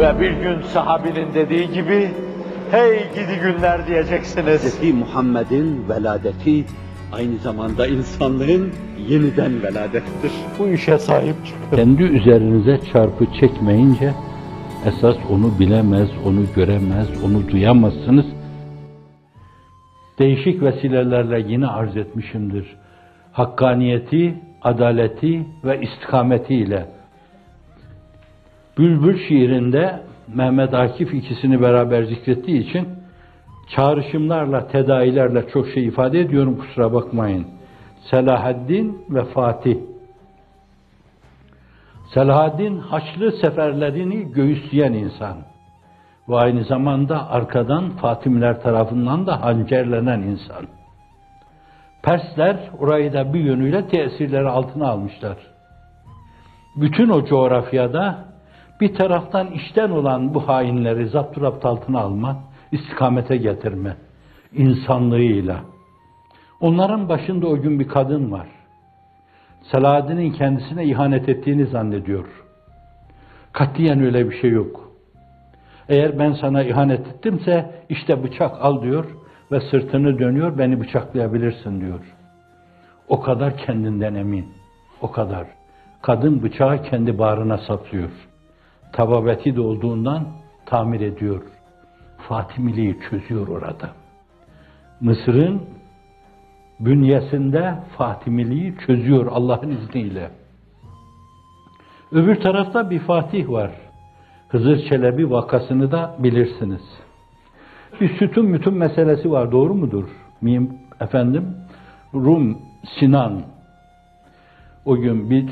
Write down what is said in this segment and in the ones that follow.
Ve bir gün sahabinin dediği gibi, hey gidi günler diyeceksiniz. Hz. Muhammed'in veladeti aynı zamanda insanlığın yeniden veladettir. Bu işe sahip çıkın. Kendi üzerinize çarpı çekmeyince esas onu bilemez, onu göremez, onu duyamazsınız. Değişik vesilelerle yine arz etmişimdir. Hakkaniyeti, adaleti ve istikametiyle. Bülbül şiirinde Mehmet Akif ikisini beraber zikrettiği için çağrışımlarla, tedailerle çok şey ifade ediyorum kusura bakmayın. Selahaddin ve Fatih. Selahaddin Haçlı seferlerini göğüsleyen insan ve aynı zamanda arkadan Fatimler tarafından da hancerlenen insan. Persler orayı da bir yönüyle tesirleri altına almışlar. Bütün o coğrafyada bir taraftan işten olan bu hainleri zapturapt altına alma, istikamete getirme, insanlığıyla. Onların başında o gün bir kadın var. Selahaddin'in kendisine ihanet ettiğini zannediyor. Katiyen öyle bir şey yok. Eğer ben sana ihanet ettimse işte bıçak al diyor ve sırtını dönüyor beni bıçaklayabilirsin diyor. O kadar kendinden emin. O kadar. Kadın bıçağı kendi bağrına saplıyor. Tababeti de olduğundan tamir ediyor. Fatimiliği çözüyor orada. Mısır'ın bünyesinde Fatimiliği çözüyor Allah'ın izniyle. Öbür tarafta bir Fatih var. Hızır Çelebi vakasını da bilirsiniz. Bir sütun mütun meselesi var, doğru mudur? Miyim efendim? Rum, Sinan. O gün bir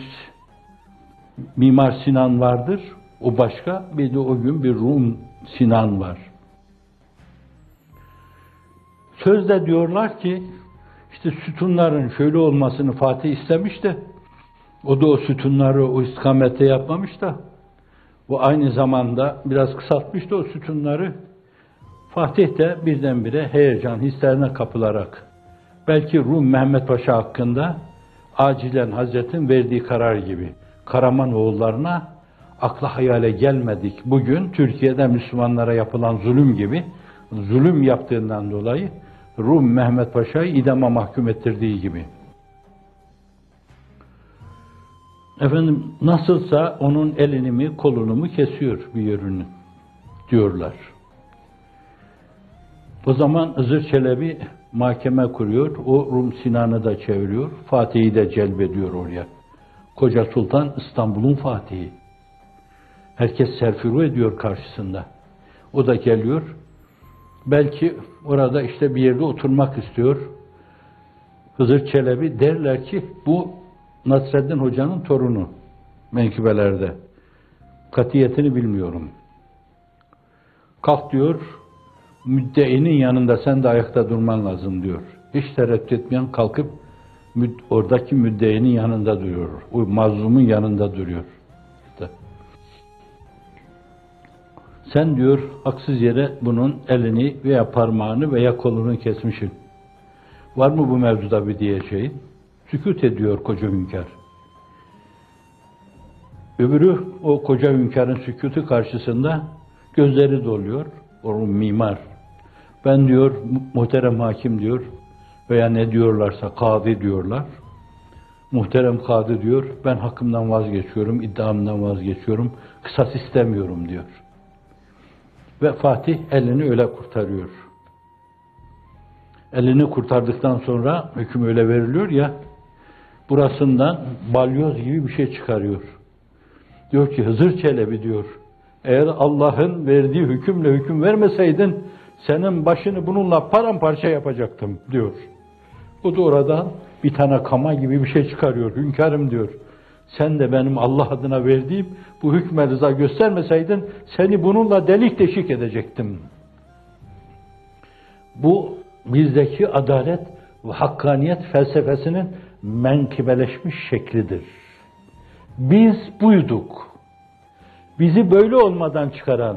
Mimar Sinan vardır, o başka, bir de o gün bir Rum Sinan var. Sözde diyorlar ki, işte sütunların şöyle olmasını Fatih istemiş de, o da o sütunları o istikamette yapmamış da, bu aynı zamanda biraz kısaltmış da o sütunları, Fatih de birdenbire heyecan hislerine kapılarak, belki Rum Mehmet Paşa hakkında acilen Hazret'in verdiği karar gibi, Karaman oğullarına akla hayale gelmedik. Bugün Türkiye'de Müslümanlara yapılan zulüm gibi, zulüm yaptığından dolayı Rum Mehmet Paşa'yı idama mahkum ettirdiği gibi. Efendim nasılsa onun elini mi kolunu mu kesiyor bir yönünü diyorlar. O zaman Hızır Çelebi mahkeme kuruyor, o Rum Sinan'ı da çeviriyor, Fatih'i de celbediyor oraya. Koca Sultan İstanbul'un Fatihi. Herkes serfiru ediyor karşısında. O da geliyor, Belki orada işte bir yerde oturmak istiyor. Hızır Çelebi derler ki bu Nasreddin Hoca'nın torunu menkıbelerde. Katiyetini bilmiyorum. Kalk diyor, müddeinin yanında sen de ayakta durman lazım diyor. Hiç tereddüt etmeyen kalkıp oradaki müddeinin yanında duruyor. O mazlumun yanında duruyor. Sen diyor haksız yere bunun elini veya parmağını veya kolunu kesmişsin. Var mı bu mevzuda bir diyeceğin? Sükut ediyor koca hünkâr. Öbürü o koca hünkârın sükutu karşısında gözleri doluyor. Onun mimar. Ben diyor muhterem hakim diyor veya ne diyorlarsa kadı diyorlar. Muhterem kadı diyor ben hakkımdan vazgeçiyorum, iddiamdan vazgeçiyorum, kısas istemiyorum diyor. Ve Fatih elini öyle kurtarıyor. Elini kurtardıktan sonra hüküm öyle veriliyor ya, burasından balyoz gibi bir şey çıkarıyor. Diyor ki Hızır Çelebi diyor, eğer Allah'ın verdiği hükümle hüküm vermeseydin, senin başını bununla paramparça yapacaktım diyor. Bu da oradan bir tane kama gibi bir şey çıkarıyor. Hünkârım diyor sen de benim Allah adına verdiğim bu hükme rıza göstermeseydin seni bununla delik deşik edecektim. Bu bizdeki adalet ve hakkaniyet felsefesinin menkibeleşmiş şeklidir. Biz buyduk. Bizi böyle olmadan çıkaran,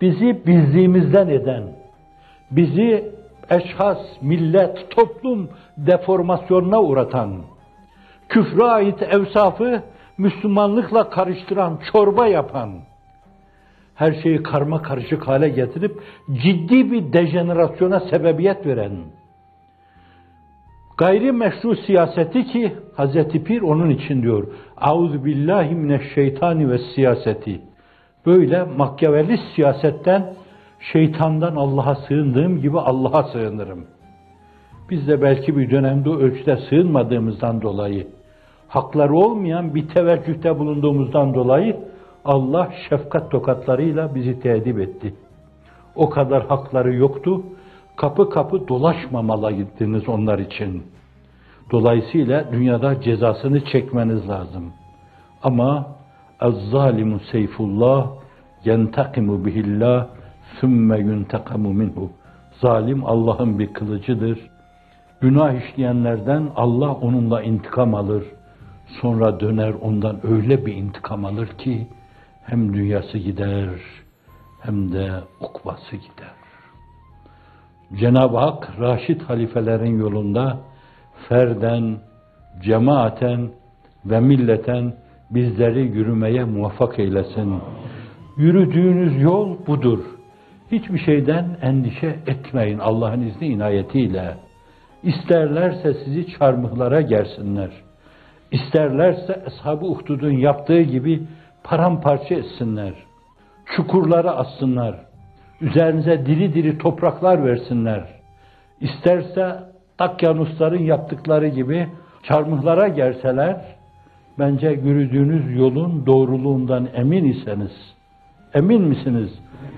bizi bizliğimizden eden, bizi eşhas, millet, toplum deformasyonuna uğratan, küfre ait evsafı Müslümanlıkla karıştıran, çorba yapan, her şeyi karma karışık hale getirip ciddi bir dejenerasyona sebebiyet veren, gayri meşru siyaseti ki Hazreti Pir onun için diyor. Auzu billahi mineşşeytani ve siyaseti. Böyle makyavelli siyasetten, şeytandan Allah'a sığındığım gibi Allah'a sığınırım. Biz de belki bir dönemde ölçüde sığınmadığımızdan dolayı, hakları olmayan bir teveccühte bulunduğumuzdan dolayı Allah şefkat tokatlarıyla bizi teedip etti. O kadar hakları yoktu. Kapı kapı dolaşmamalıydınız onlar için. Dolayısıyla dünyada cezasını çekmeniz lazım. Ama اَزْظَالِمُ seyfullah يَنْتَقِمُ bihillah ثُمَّ يُنْتَقَمُ minhu. Zalim Allah'ın bir kılıcıdır. Günah işleyenlerden Allah onunla intikam alır. Sonra döner ondan öyle bir intikam alır ki hem dünyası gider hem de ukbası gider. Cenab-ı Hak Raşid halifelerin yolunda ferden, cemaaten ve milleten bizleri yürümeye muvaffak eylesin. Yürüdüğünüz yol budur. Hiçbir şeyden endişe etmeyin Allah'ın izni inayetiyle. İsterlerse sizi çarmıhlara gersinler. İsterlerse Ashab-ı Uhdud'un yaptığı gibi paramparça etsinler. Çukurlara assınlar. Üzerinize diri diri topraklar versinler. İsterse Takyanusların yaptıkları gibi çarmıhlara gerseler, bence yürüdüğünüz yolun doğruluğundan emin iseniz, emin misiniz?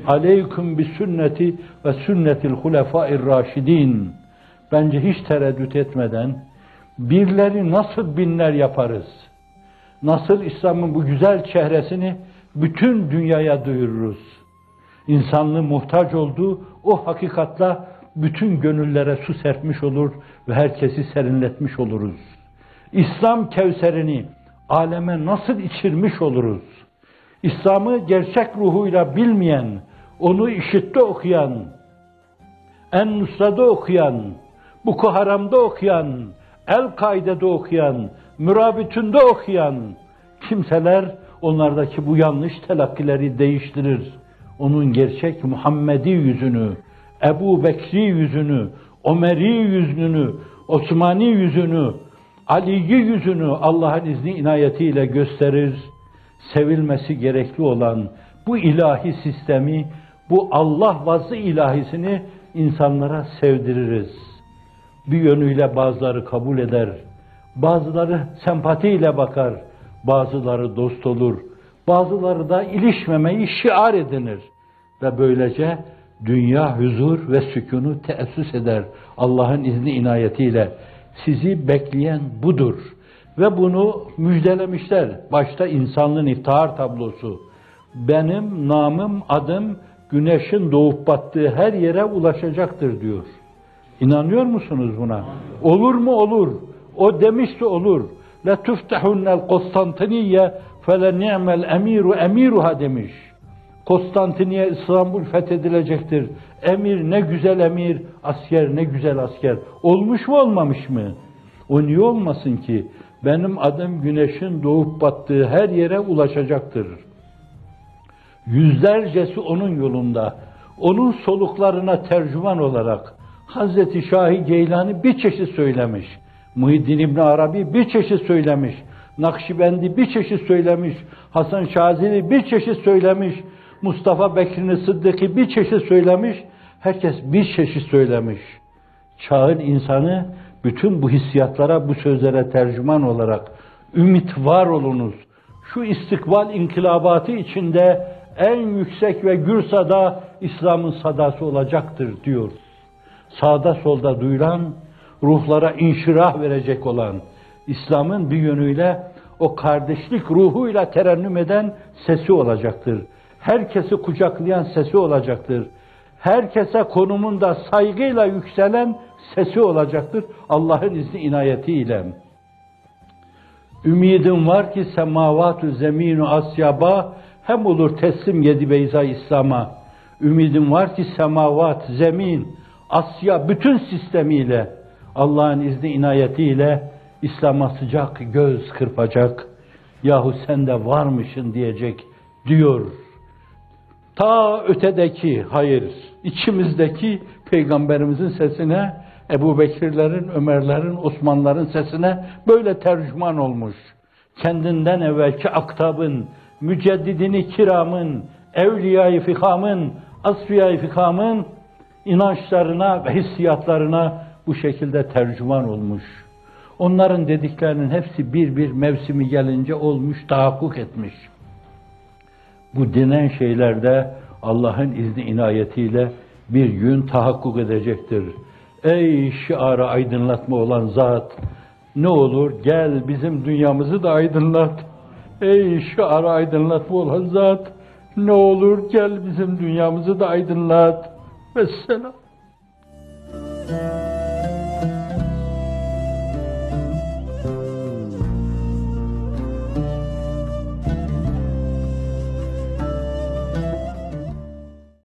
Aleyküm bi sünneti ve sünnetil hulefâir raşidin. Bence hiç tereddüt etmeden, birleri nasıl binler yaparız? Nasıl İslam'ın bu güzel çehresini bütün dünyaya duyururuz? İnsanlığın muhtaç olduğu o hakikatla bütün gönüllere su serpmiş olur ve herkesi serinletmiş oluruz. İslam kevserini aleme nasıl içirmiş oluruz? İslam'ı gerçek ruhuyla bilmeyen, onu işitte okuyan, en Nusra'da okuyan, Boko Haram'da okuyan, El-Kaide'de okuyan, Mürabitünde okuyan kimseler onlardaki bu yanlış telakkileri değiştirir. Onun gerçek Muhammedi yüzünü, Ebu Bekri yüzünü, Ömeri yüzünü, Osmani yüzünü, Ali'yi yüzünü Allah'ın izni inayetiyle gösterir. Sevilmesi gerekli olan bu ilahi sistemi, bu Allah vazı ilahisini insanlara sevdiririz. Bir yönüyle bazıları kabul eder, bazıları sempatiyle bakar, bazıları dost olur, bazıları da ilişmemeyi şiar edinir ve böylece dünya huzur ve sükunu teessüs eder Allah'ın izni inayetiyle. Sizi bekleyen budur. Ve bunu müjdelemişler. Başta insanlığın iftihar tablosu. Benim namım, adım güneşin doğup battığı her yere ulaşacaktır diyor. İnanıyor musunuz buna? Olur mu olur. O demişse olur. La tuftahunnel Konstantiniye fele ni'mel emiru emiruha demiş. Konstantiniye İstanbul fethedilecektir. Emir ne güzel emir, asker ne güzel asker. Olmuş mu olmamış mı? O niye olmasın ki? Benim adım güneşin doğup battığı her yere ulaşacaktır. Yüzlercesi onun yolunda, onun soluklarına tercüman olarak Hazreti Şahi Geylani bir çeşit söylemiş. Muhiddin İbn Arabi bir çeşit söylemiş. Nakşibendi bir çeşit söylemiş. Hasan Şazili bir çeşit söylemiş. Mustafa Bekir'in Sıddık'ı bir çeşit söylemiş, herkes bir çeşit söylemiş. Çağın insanı bütün bu hissiyatlara, bu sözlere tercüman olarak ümit var olunuz. Şu istikbal inkılabatı içinde en yüksek ve gürsada İslam'ın sadası olacaktır diyor. Sağda solda duyulan, ruhlara inşirah verecek olan, İslam'ın bir yönüyle o kardeşlik ruhuyla terennüm eden sesi olacaktır herkesi kucaklayan sesi olacaktır. Herkese konumunda saygıyla yükselen sesi olacaktır. Allah'ın izni inayetiyle. Ümidim var ki semavatü zeminu asyaba hem olur teslim yedi beyza İslam'a. Ümidim var ki semavat, zemin, Asya bütün sistemiyle Allah'ın izni inayetiyle İslam'a sıcak göz kırpacak. Yahu sen de varmışın diyecek diyor Ta ötedeki, hayır, içimizdeki peygamberimizin sesine, Ebu Bekirlerin, Ömerlerin, Osmanların sesine böyle tercüman olmuş. Kendinden evvelki aktabın, müceddidini kiramın, evliyayı fikamın, asfiyayı fikamın inançlarına ve hissiyatlarına bu şekilde tercüman olmuş. Onların dediklerinin hepsi bir bir mevsimi gelince olmuş, tahakkuk etmiş. Bu denen şeylerde Allah'ın izni inayetiyle bir gün tahakkuk edecektir. Ey şiara aydınlatma olan zat, ne olur gel bizim dünyamızı da aydınlat. Ey şiara aydınlatma olan zat, ne olur gel bizim dünyamızı da aydınlat. السلام